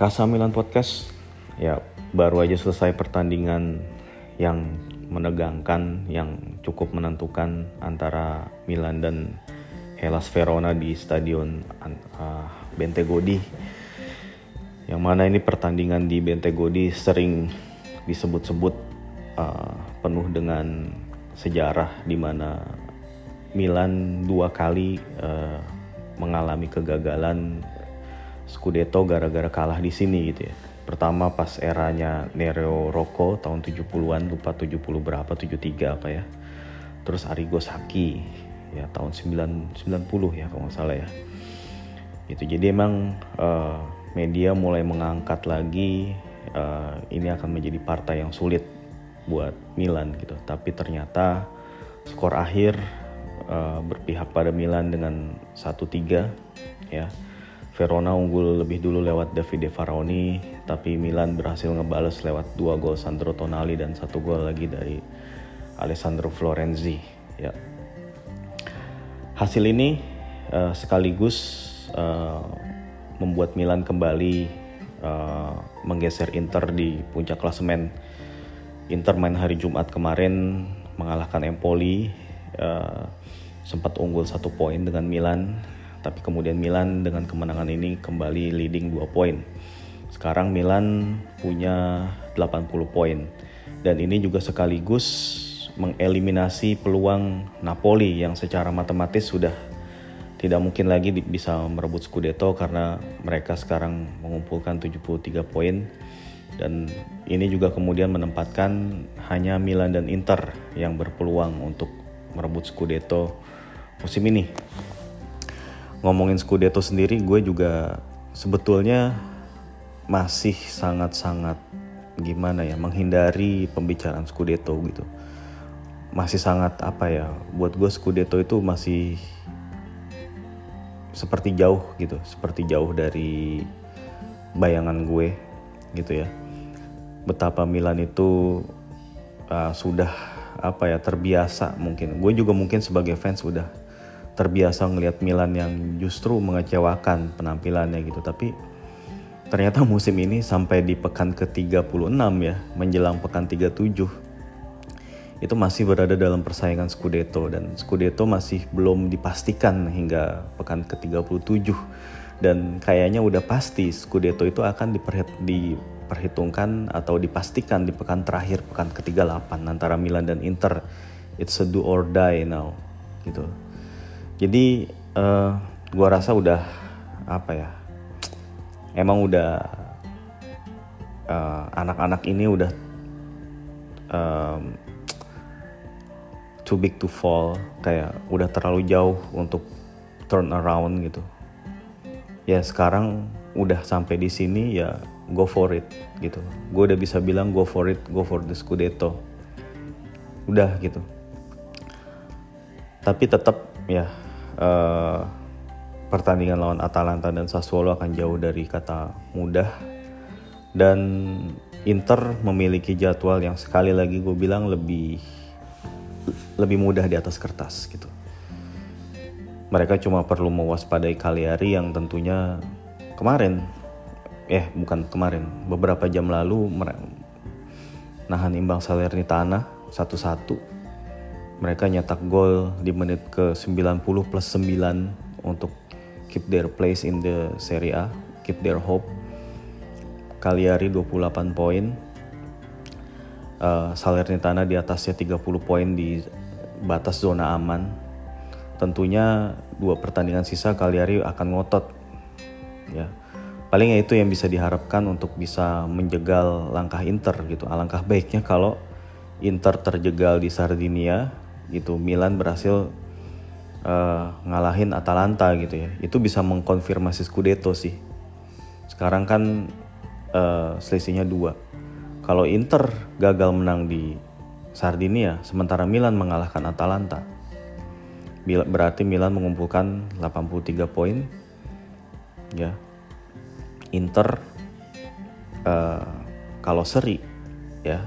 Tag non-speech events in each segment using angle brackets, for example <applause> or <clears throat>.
Kasa Milan Podcast. Ya baru aja selesai pertandingan yang menegangkan yang cukup menentukan antara Milan dan Hellas Verona di stadion uh, Bentegodi yang mana ini pertandingan di Bentegodi sering disebut-sebut uh, penuh dengan sejarah di mana Milan dua kali uh, mengalami kegagalan Scudetto gara-gara kalah di sini gitu ya. Pertama pas eranya Nereo Rocco tahun 70-an, lupa 70 berapa, 73 apa ya. Terus Arrigo Sacchi ya tahun 9, 90 ya kalau nggak salah ya. Itu jadi emang uh, media mulai mengangkat lagi uh, ini akan menjadi partai yang sulit buat Milan gitu. Tapi ternyata skor akhir uh, berpihak pada Milan dengan 1-3 ya Verona unggul lebih dulu lewat Davide Faraoni, tapi Milan berhasil ngebales lewat dua gol Sandro Tonali dan satu gol lagi dari Alessandro Florenzi. Ya. Hasil ini uh, sekaligus uh, membuat Milan kembali uh, menggeser Inter di puncak klasemen. Inter main hari Jumat kemarin mengalahkan Empoli, uh, sempat unggul satu poin dengan Milan tapi kemudian Milan dengan kemenangan ini kembali leading 2 poin. Sekarang Milan punya 80 poin. Dan ini juga sekaligus mengeliminasi peluang Napoli yang secara matematis sudah tidak mungkin lagi bisa merebut Scudetto karena mereka sekarang mengumpulkan 73 poin. Dan ini juga kemudian menempatkan hanya Milan dan Inter yang berpeluang untuk merebut Scudetto musim ini ngomongin Scudetto sendiri gue juga sebetulnya masih sangat-sangat gimana ya menghindari pembicaraan Scudetto gitu. Masih sangat apa ya buat gue Scudetto itu masih seperti jauh gitu seperti jauh dari bayangan gue gitu ya. Betapa Milan itu uh, sudah apa ya terbiasa mungkin. Gue juga mungkin sebagai fans sudah terbiasa ngelihat Milan yang justru mengecewakan penampilannya gitu. Tapi ternyata musim ini sampai di pekan ke-36 ya menjelang pekan 37 itu masih berada dalam persaingan Scudetto. Dan Scudetto masih belum dipastikan hingga pekan ke-37 dan kayaknya udah pasti Scudetto itu akan diperhitungkan atau dipastikan di pekan terakhir pekan ke-38 antara Milan dan Inter. It's a do or die now gitu jadi uh, gua rasa udah apa ya emang udah uh, anak-anak ini udah um, too big to fall kayak udah terlalu jauh untuk turn around gitu. Ya sekarang udah sampai di sini ya go for it gitu. Gue udah bisa bilang go for it go for the scudetto. Udah gitu. Tapi tetap ya uh, pertandingan lawan Atalanta dan Sassuolo akan jauh dari kata mudah dan Inter memiliki jadwal yang sekali lagi gue bilang lebih lebih mudah di atas kertas gitu. Mereka cuma perlu mewaspadai Cagliari yang tentunya kemarin eh bukan kemarin beberapa jam lalu nahan imbang Salernitana satu-satu mereka nyetak gol di menit ke 90 plus 9 untuk keep their place in the Serie A, keep their hope. Cagliari 28 poin. Uh, Salernitana di atasnya 30 poin di batas zona aman. Tentunya dua pertandingan sisa Cagliari akan ngotot. Ya. Paling itu yang bisa diharapkan untuk bisa menjegal langkah Inter gitu. Alangkah baiknya kalau Inter terjegal di Sardinia gitu. Milan berhasil uh, ngalahin Atalanta gitu ya. Itu bisa mengkonfirmasi Scudetto sih. Sekarang kan uh, selisihnya dua. Kalau Inter gagal menang di Sardinia sementara Milan mengalahkan Atalanta. Berarti Milan mengumpulkan 83 poin. Ya. Inter uh, kalau seri ya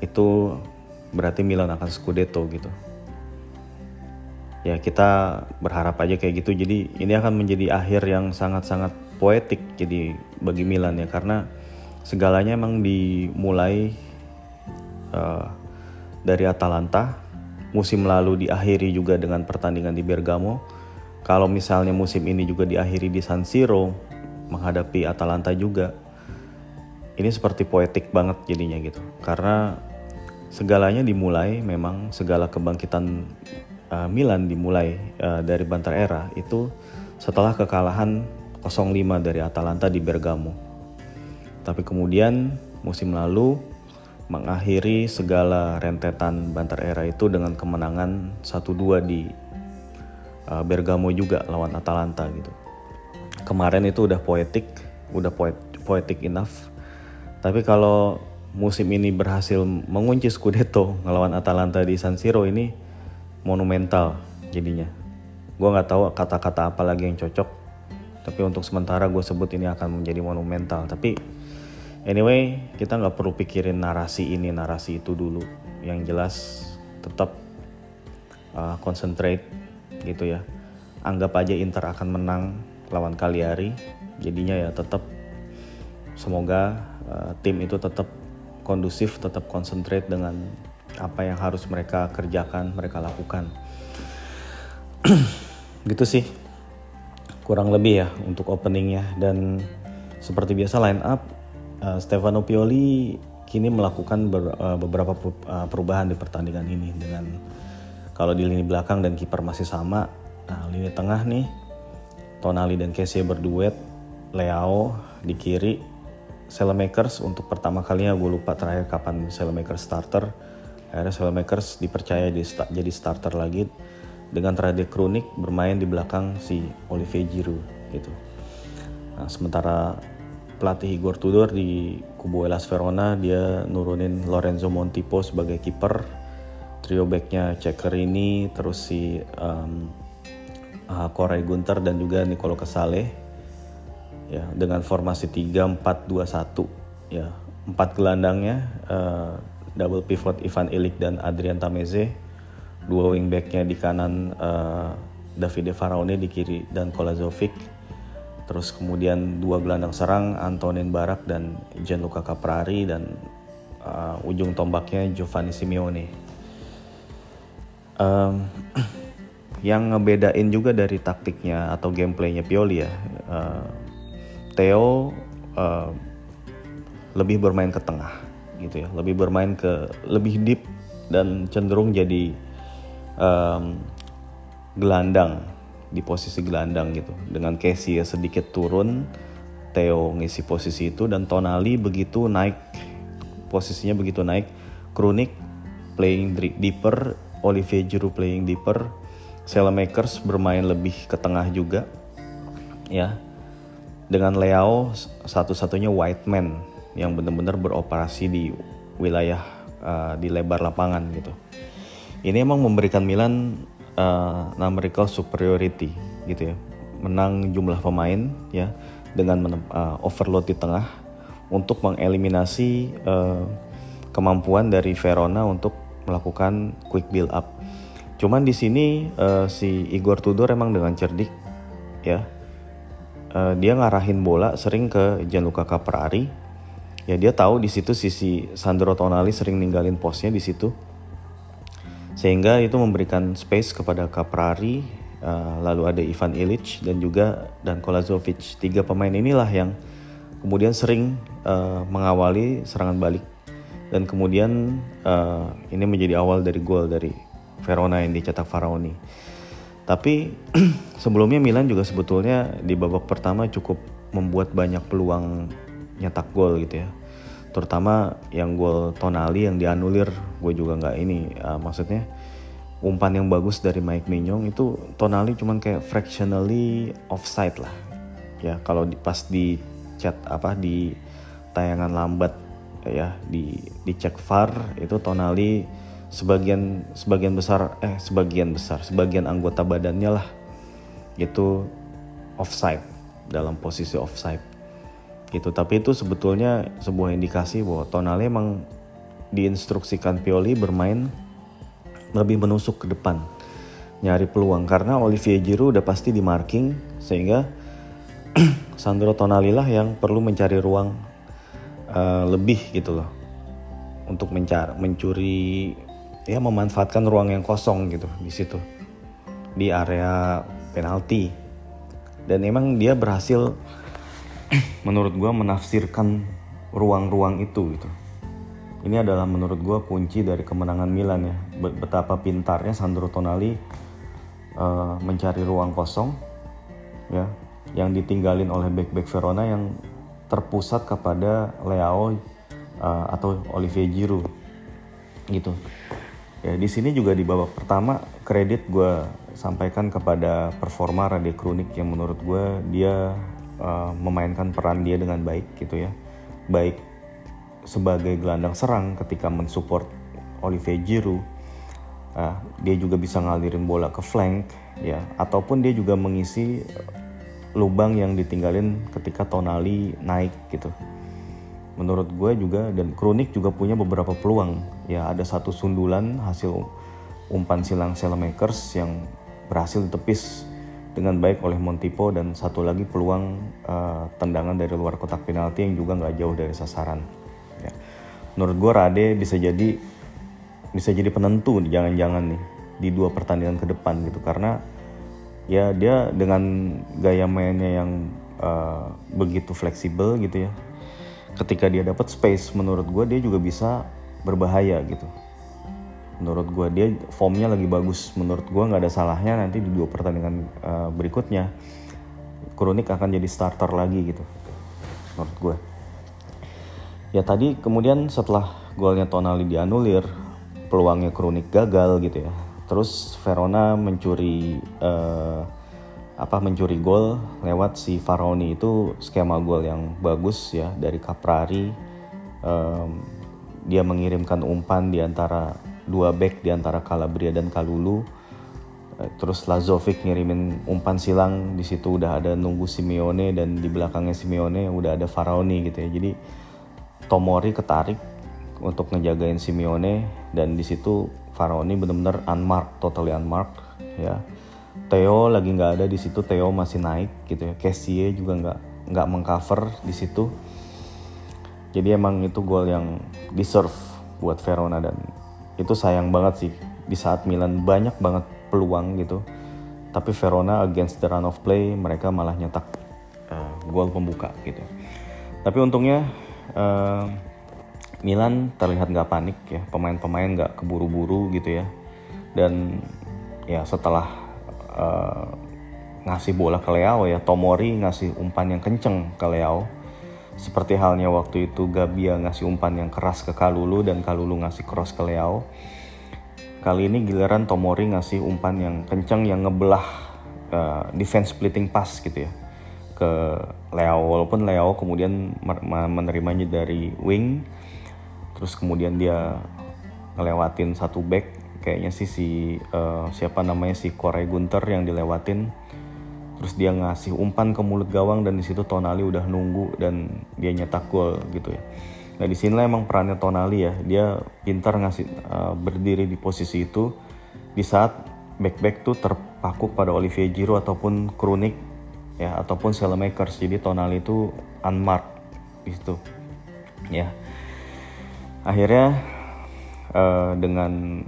itu berarti Milan akan Scudetto gitu. Ya kita berharap aja kayak gitu. Jadi ini akan menjadi akhir yang sangat-sangat poetik jadi bagi Milan ya karena segalanya emang dimulai uh, dari Atalanta musim lalu diakhiri juga dengan pertandingan di Bergamo kalau misalnya musim ini juga diakhiri di San Siro menghadapi Atalanta juga ini seperti poetik banget jadinya gitu karena segalanya dimulai memang segala kebangkitan uh, Milan dimulai uh, dari Banter Era itu setelah kekalahan 0-5 dari Atalanta di Bergamo. Tapi kemudian musim lalu mengakhiri segala rentetan Banter Era itu dengan kemenangan 1-2 di uh, Bergamo juga lawan Atalanta gitu. Kemarin itu udah poetik, udah poet, poetic enough. Tapi kalau musim ini berhasil mengunci Scudetto ngelawan Atalanta di San Siro ini monumental jadinya. Gue nggak tahu kata-kata apa lagi yang cocok, tapi untuk sementara gue sebut ini akan menjadi monumental. Tapi anyway kita nggak perlu pikirin narasi ini narasi itu dulu. Yang jelas tetap uh, concentrate gitu ya. Anggap aja Inter akan menang lawan Cagliari. Jadinya ya tetap semoga uh, tim itu tetap kondusif, tetap konsentrate dengan apa yang harus mereka kerjakan, mereka lakukan. <clears throat> gitu sih, kurang lebih ya untuk openingnya. Dan seperti biasa line up uh, Stefano Pioli kini melakukan ber, uh, beberapa uh, perubahan di pertandingan ini dengan kalau di lini belakang dan kiper masih sama, nah lini tengah nih Tonali dan Kessie berduet, Leao di kiri, Selemakers untuk pertama kalinya gue lupa terakhir kapan Selemakers starter. Akhirnya Selemakers dipercaya di sta jadi starter lagi dengan Trade Kronik bermain di belakang si Olivier Giroud gitu. Nah, sementara pelatih Igor Tudor di kubu Elas Verona dia nurunin Lorenzo Montipo sebagai kiper. Trio backnya Ceker ini terus si um, uh, Koray Gunter dan juga Nicolo Casale ya dengan formasi 3-4-2-1 ya. Empat gelandangnya uh, double pivot Ivan Ilik dan Adrian Tameze. Dua wingbacknya di kanan uh, Davide Faraone di kiri dan Kolazovic terus kemudian dua gelandang serang Antonin Barak dan Gianluca Caprari dan uh, ujung tombaknya Giovanni Simeone. Um, <clears throat> yang ngebedain juga dari taktiknya atau gameplaynya Pioli ya uh, Theo uh, lebih bermain ke tengah gitu ya, lebih bermain ke lebih deep dan cenderung jadi um, gelandang di posisi gelandang gitu. Dengan Casey ya sedikit turun, Theo ngisi posisi itu dan Tonali begitu naik posisinya begitu naik, Kronik playing deeper, Olivier Giroud playing deeper, Selemakers bermain lebih ke tengah juga ya dengan Leao satu-satunya white man yang benar-benar beroperasi di wilayah uh, di lebar lapangan gitu. Ini emang memberikan Milan uh, numerical superiority gitu ya, menang jumlah pemain ya dengan uh, overload di tengah untuk mengeliminasi uh, kemampuan dari Verona untuk melakukan quick build up. Cuman di sini uh, si Igor Tudor emang dengan cerdik ya uh, dia ngarahin bola sering ke Gianluca Caprari. Ya dia tahu di situ sisi Sandro Tonali sering ninggalin posnya di situ. Sehingga itu memberikan space kepada Caprari, uh, lalu ada Ivan Ilic dan juga dan Kolazovic. Tiga pemain inilah yang kemudian sering uh, mengawali serangan balik dan kemudian uh, ini menjadi awal dari gol dari Verona yang dicetak Faraoni. Tapi <clears throat> sebelumnya Milan juga sebetulnya di babak pertama cukup membuat banyak peluang nyetak gol gitu ya. Terutama yang gol Tonali yang dianulir, gue juga nggak ini uh, maksudnya umpan yang bagus dari Mike Mignon itu Tonali cuman kayak fractionally offside lah. Ya kalau pas di chat apa di tayangan lambat ya di dicek VAR itu Tonali sebagian sebagian besar eh sebagian besar sebagian anggota badannya lah itu offside dalam posisi offside. Gitu tapi itu sebetulnya sebuah indikasi bahwa Tonali emang diinstruksikan Pioli bermain lebih menusuk ke depan nyari peluang. Karena Olivier Giroud udah pasti di marking sehingga <clears throat> Sandro Tonali lah yang perlu mencari ruang uh, lebih gitu loh untuk mencari mencuri ya memanfaatkan ruang yang kosong gitu di situ. Di area penalti. Dan emang dia berhasil <clears throat> menurut gue menafsirkan ruang-ruang itu gitu. Ini adalah menurut gue kunci dari kemenangan Milan ya. Betapa pintarnya Sandro Tonali uh, mencari ruang kosong ya yang ditinggalin oleh back-back Verona yang terpusat kepada Leao uh, atau Olivier Giroud gitu ya di sini juga di babak pertama kredit gue sampaikan kepada performa Rade Krunik yang menurut gue dia uh, memainkan peran dia dengan baik gitu ya. Baik sebagai gelandang serang ketika mensupport Olivier Giroud uh, dia juga bisa ngalirin bola ke flank ya. Ataupun dia juga mengisi lubang yang ditinggalin ketika Tonali naik gitu menurut gue juga dan Kronik juga punya beberapa peluang. Ya ada satu sundulan hasil umpan silang Selemakers yang berhasil ditepis dengan baik oleh Montipo dan satu lagi peluang uh, tendangan dari luar kotak penalti yang juga nggak jauh dari sasaran. Ya. menurut gue Rade bisa jadi bisa jadi penentu jangan-jangan nih di dua pertandingan ke depan gitu. Karena ya dia dengan gaya mainnya yang uh, begitu fleksibel gitu ya ketika dia dapat space menurut gue dia juga bisa berbahaya gitu. Menurut gue dia formnya lagi bagus. Menurut gue nggak ada salahnya nanti di dua pertandingan uh, berikutnya Kronik akan jadi starter lagi gitu menurut gue ya tadi kemudian setelah golnya Tonali dianulir peluangnya Kronik gagal gitu ya. Terus Verona mencuri uh, apa mencuri gol lewat si Faroni itu skema gol yang bagus ya dari Caprari. Um, dia mengirimkan umpan di antara dua back di antara Calabria dan Kalulu. Eh, terus Lazovic ngirimin umpan silang. Di situ udah ada nunggu Simeone dan di belakangnya Simeone udah ada Faraoni gitu ya. Jadi Tomori ketarik untuk ngejagain Simeone dan di situ Faraoni benar-benar unmarked, totally unmarked ya. Theo lagi nggak ada di situ, Theo masih naik gitu ya. Kessie juga nggak nggak mengcover di situ. Jadi emang itu gol yang deserve buat Verona dan itu sayang banget sih di saat Milan banyak banget peluang gitu. Tapi Verona against the run of play mereka malah nyetak uh, gol pembuka gitu. Tapi untungnya uh, Milan terlihat nggak panik ya pemain-pemain nggak keburu-buru gitu ya dan ya setelah uh, ngasih bola ke Leao ya. Tomori ngasih umpan yang kenceng ke Leao. Seperti halnya waktu itu Gabia ngasih umpan yang keras ke Kalulu dan Kalulu ngasih cross ke Leao. Kali ini giliran Tomori ngasih umpan yang kenceng yang ngebelah uh, defense splitting pass gitu ya ke Leao. Walaupun Leao kemudian menerimanya dari wing terus kemudian dia ngelewatin satu back kayaknya sih si uh, siapa namanya si Korea Gunter yang dilewatin. Terus dia ngasih umpan ke mulut gawang dan di situ Tonali udah nunggu dan dia nyetak gol gitu ya. Nah di sini emang perannya Tonali ya. Dia pintar ngasih uh, berdiri di posisi itu. Di saat back back tuh terpaku pada Olivier Giroud ataupun Kronik ya ataupun Selemakers jadi Tonali itu unmarked gitu ya. Akhirnya uh, dengan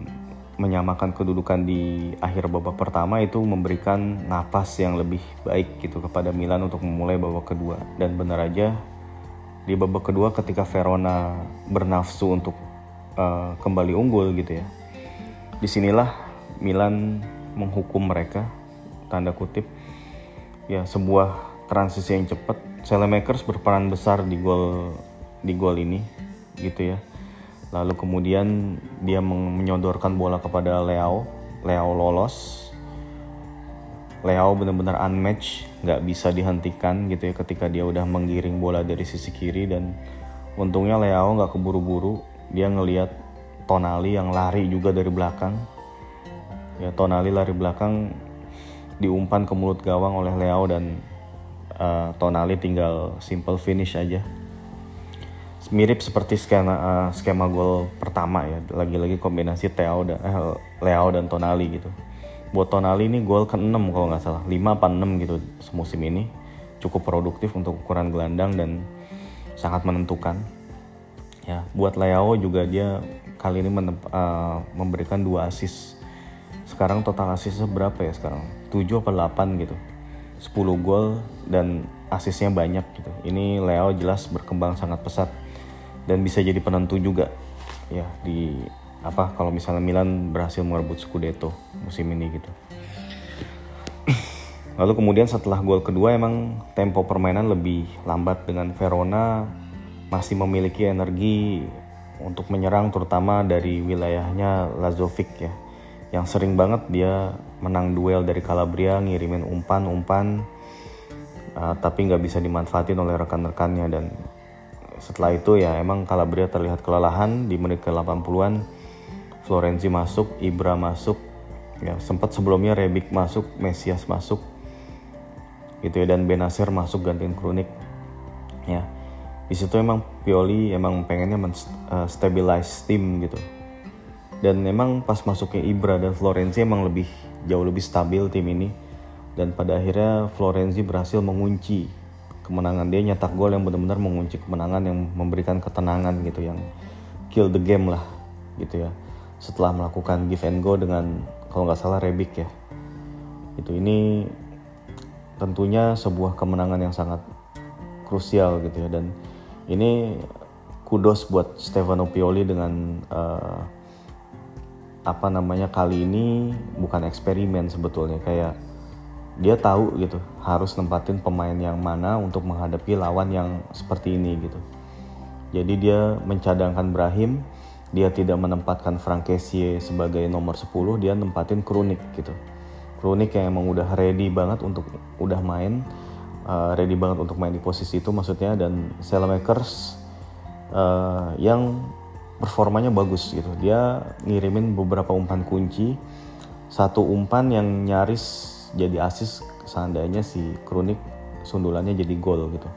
menyamakan kedudukan di akhir babak pertama itu memberikan napas yang lebih baik gitu kepada Milan untuk memulai babak kedua. Dan benar aja di babak kedua ketika Verona bernafsu untuk uh, kembali unggul gitu ya di sinilah Milan menghukum mereka tanda kutip. Ya sebuah transisi yang cepat. Selemakers berperan besar di gol di gol ini gitu ya lalu kemudian dia menyodorkan bola kepada Leo Leo lolos. Leo benar-benar unmatch nggak bisa dihentikan gitu ya ketika dia udah menggiring bola dari sisi kiri dan untungnya Leo nggak keburu-buru. Dia ngelihat Tonali yang lari juga dari belakang. Ya Tonali lari belakang diumpan ke mulut gawang oleh Leo dan uh, Tonali tinggal simple finish aja mirip seperti skema uh, skema gol pertama ya lagi-lagi kombinasi Theo dan eh, Leo dan Tonali gitu buat Tonali ini gol ke-6 kalau nggak salah 5 apa 6 gitu semusim ini cukup produktif untuk ukuran gelandang dan sangat menentukan. Ya, buat Leao juga dia kali ini uh, memberikan dua assist. Sekarang total assistnya berapa ya sekarang? 7 atau 8 gitu. 10 gol dan asisnya banyak gitu. Ini Leo jelas berkembang sangat pesat dan bisa jadi penentu juga. Ya di apa kalau misalnya Milan berhasil merebut Scudetto musim ini gitu. <clears throat> Lalu kemudian setelah gol kedua emang tempo permainan lebih lambat dengan Verona. Masih memiliki energi untuk menyerang terutama dari wilayahnya Lazovic ya. Yang sering banget dia menang duel dari Calabria ngirimin umpan-umpan uh, tapi nggak bisa dimanfaatin oleh rekan-rekannya. Dan setelah itu ya emang Calabria terlihat kelelahan. Di menit ke-80-an Florenzi masuk, Ibra masuk, ya sempat sebelumnya Rebic masuk, Mesias masuk, gitu ya dan Benasir masuk gantiin Kronik, ya di situ emang Pioli emang pengennya menstabilize tim gitu. Dan emang pas masuknya Ibra dan Florenzi emang lebih jauh lebih stabil tim ini. Dan pada akhirnya Florenzi berhasil mengunci kemenangan. Dia nyetak gol yang benar-benar mengunci kemenangan yang memberikan ketenangan gitu yang kill the game lah gitu ya. Setelah melakukan give and go dengan kalau nggak salah Rebic ya. Itu ini tentunya sebuah kemenangan yang sangat krusial gitu ya. Dan ini kudos buat Stefano Pioli dengan uh, apa namanya kali ini bukan eksperimen sebetulnya. Kayak dia tahu gitu harus nempatin pemain yang mana untuk menghadapi lawan yang seperti ini gitu. Jadi dia mencadangkan Brahim dia tidak menempatkan Frank Kessie sebagai nomor 10 dia nempatin Kronik gitu. Kronik yang emang udah ready banget untuk udah main uh, ready banget untuk main di posisi itu maksudnya dan Selemakers uh, yang performanya bagus gitu. Dia ngirimin beberapa umpan kunci satu umpan yang nyaris jadi asis seandainya si Kronik sundulannya jadi gol gitu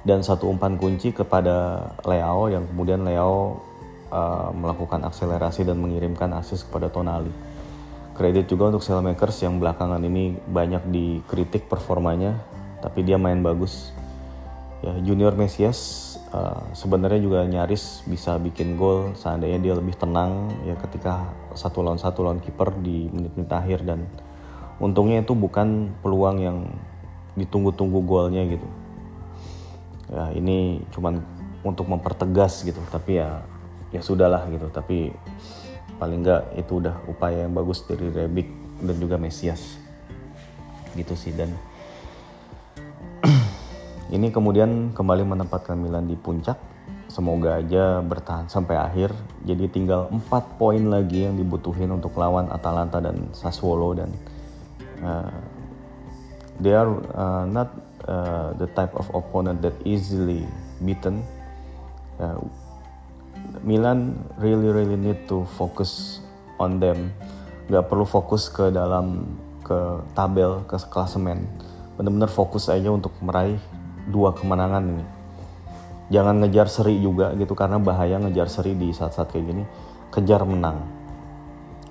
dan satu umpan kunci kepada Leo yang kemudian Leo uh, melakukan akselerasi dan mengirimkan asis kepada Tonali. Kredit juga untuk Sailmakers yang belakangan ini banyak dikritik performanya, tapi dia main bagus. Ya, Junior Mesias uh, sebenarnya juga nyaris bisa bikin gol seandainya dia lebih tenang ya ketika satu lawan satu lawan kiper di menit-menit akhir dan untungnya itu bukan peluang yang ditunggu-tunggu golnya gitu. Ya ini cuman untuk mempertegas gitu, tapi ya ya sudahlah gitu. Tapi paling enggak itu udah upaya yang bagus dari Rebic dan juga Mesias gitu sih dan <clears throat> ini kemudian kembali menempatkan Milan di puncak. Semoga aja bertahan sampai akhir. Jadi tinggal 4 poin lagi yang dibutuhin untuk lawan Atalanta dan Sassuolo dan uh, they are uh, not uh, the type of opponent that easily beaten. Uh, Milan really really need to focus on them. Gak perlu fokus ke dalam ke tabel ke klasemen. Bener-bener fokus aja untuk meraih dua kemenangan ini. Jangan ngejar seri juga gitu karena bahaya ngejar seri di saat-saat kayak gini. Kejar menang.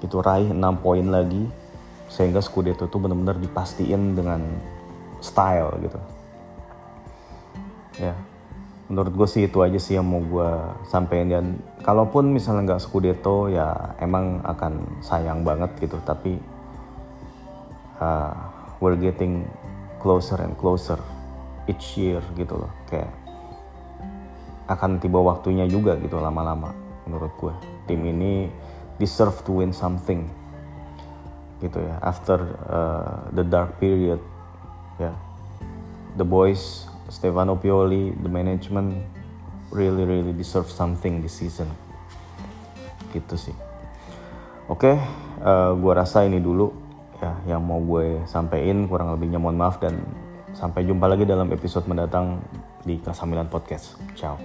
Itu raih 6 poin lagi sehingga Scudetto itu benar-benar dipastiin dengan style gitu. Ya menurut gue sih itu aja sih yang mau gue sampein. Dan kalaupun misalnya nggak Scudetto ya emang akan sayang banget gitu. Tapi uh, we're getting closer and closer each year gitu loh. Kayak akan tiba waktunya juga gitu lama-lama menurut gue tim ini deserve to win something gitu ya after uh, the dark period ya yeah. the boys Stefano Pioli, the management really really deserve something this season. Gitu sih. Oke, okay, uh, gue rasa ini dulu ya yang mau gue sampein kurang lebihnya mohon maaf dan sampai jumpa lagi dalam episode mendatang di Kasamilan Podcast. Ciao.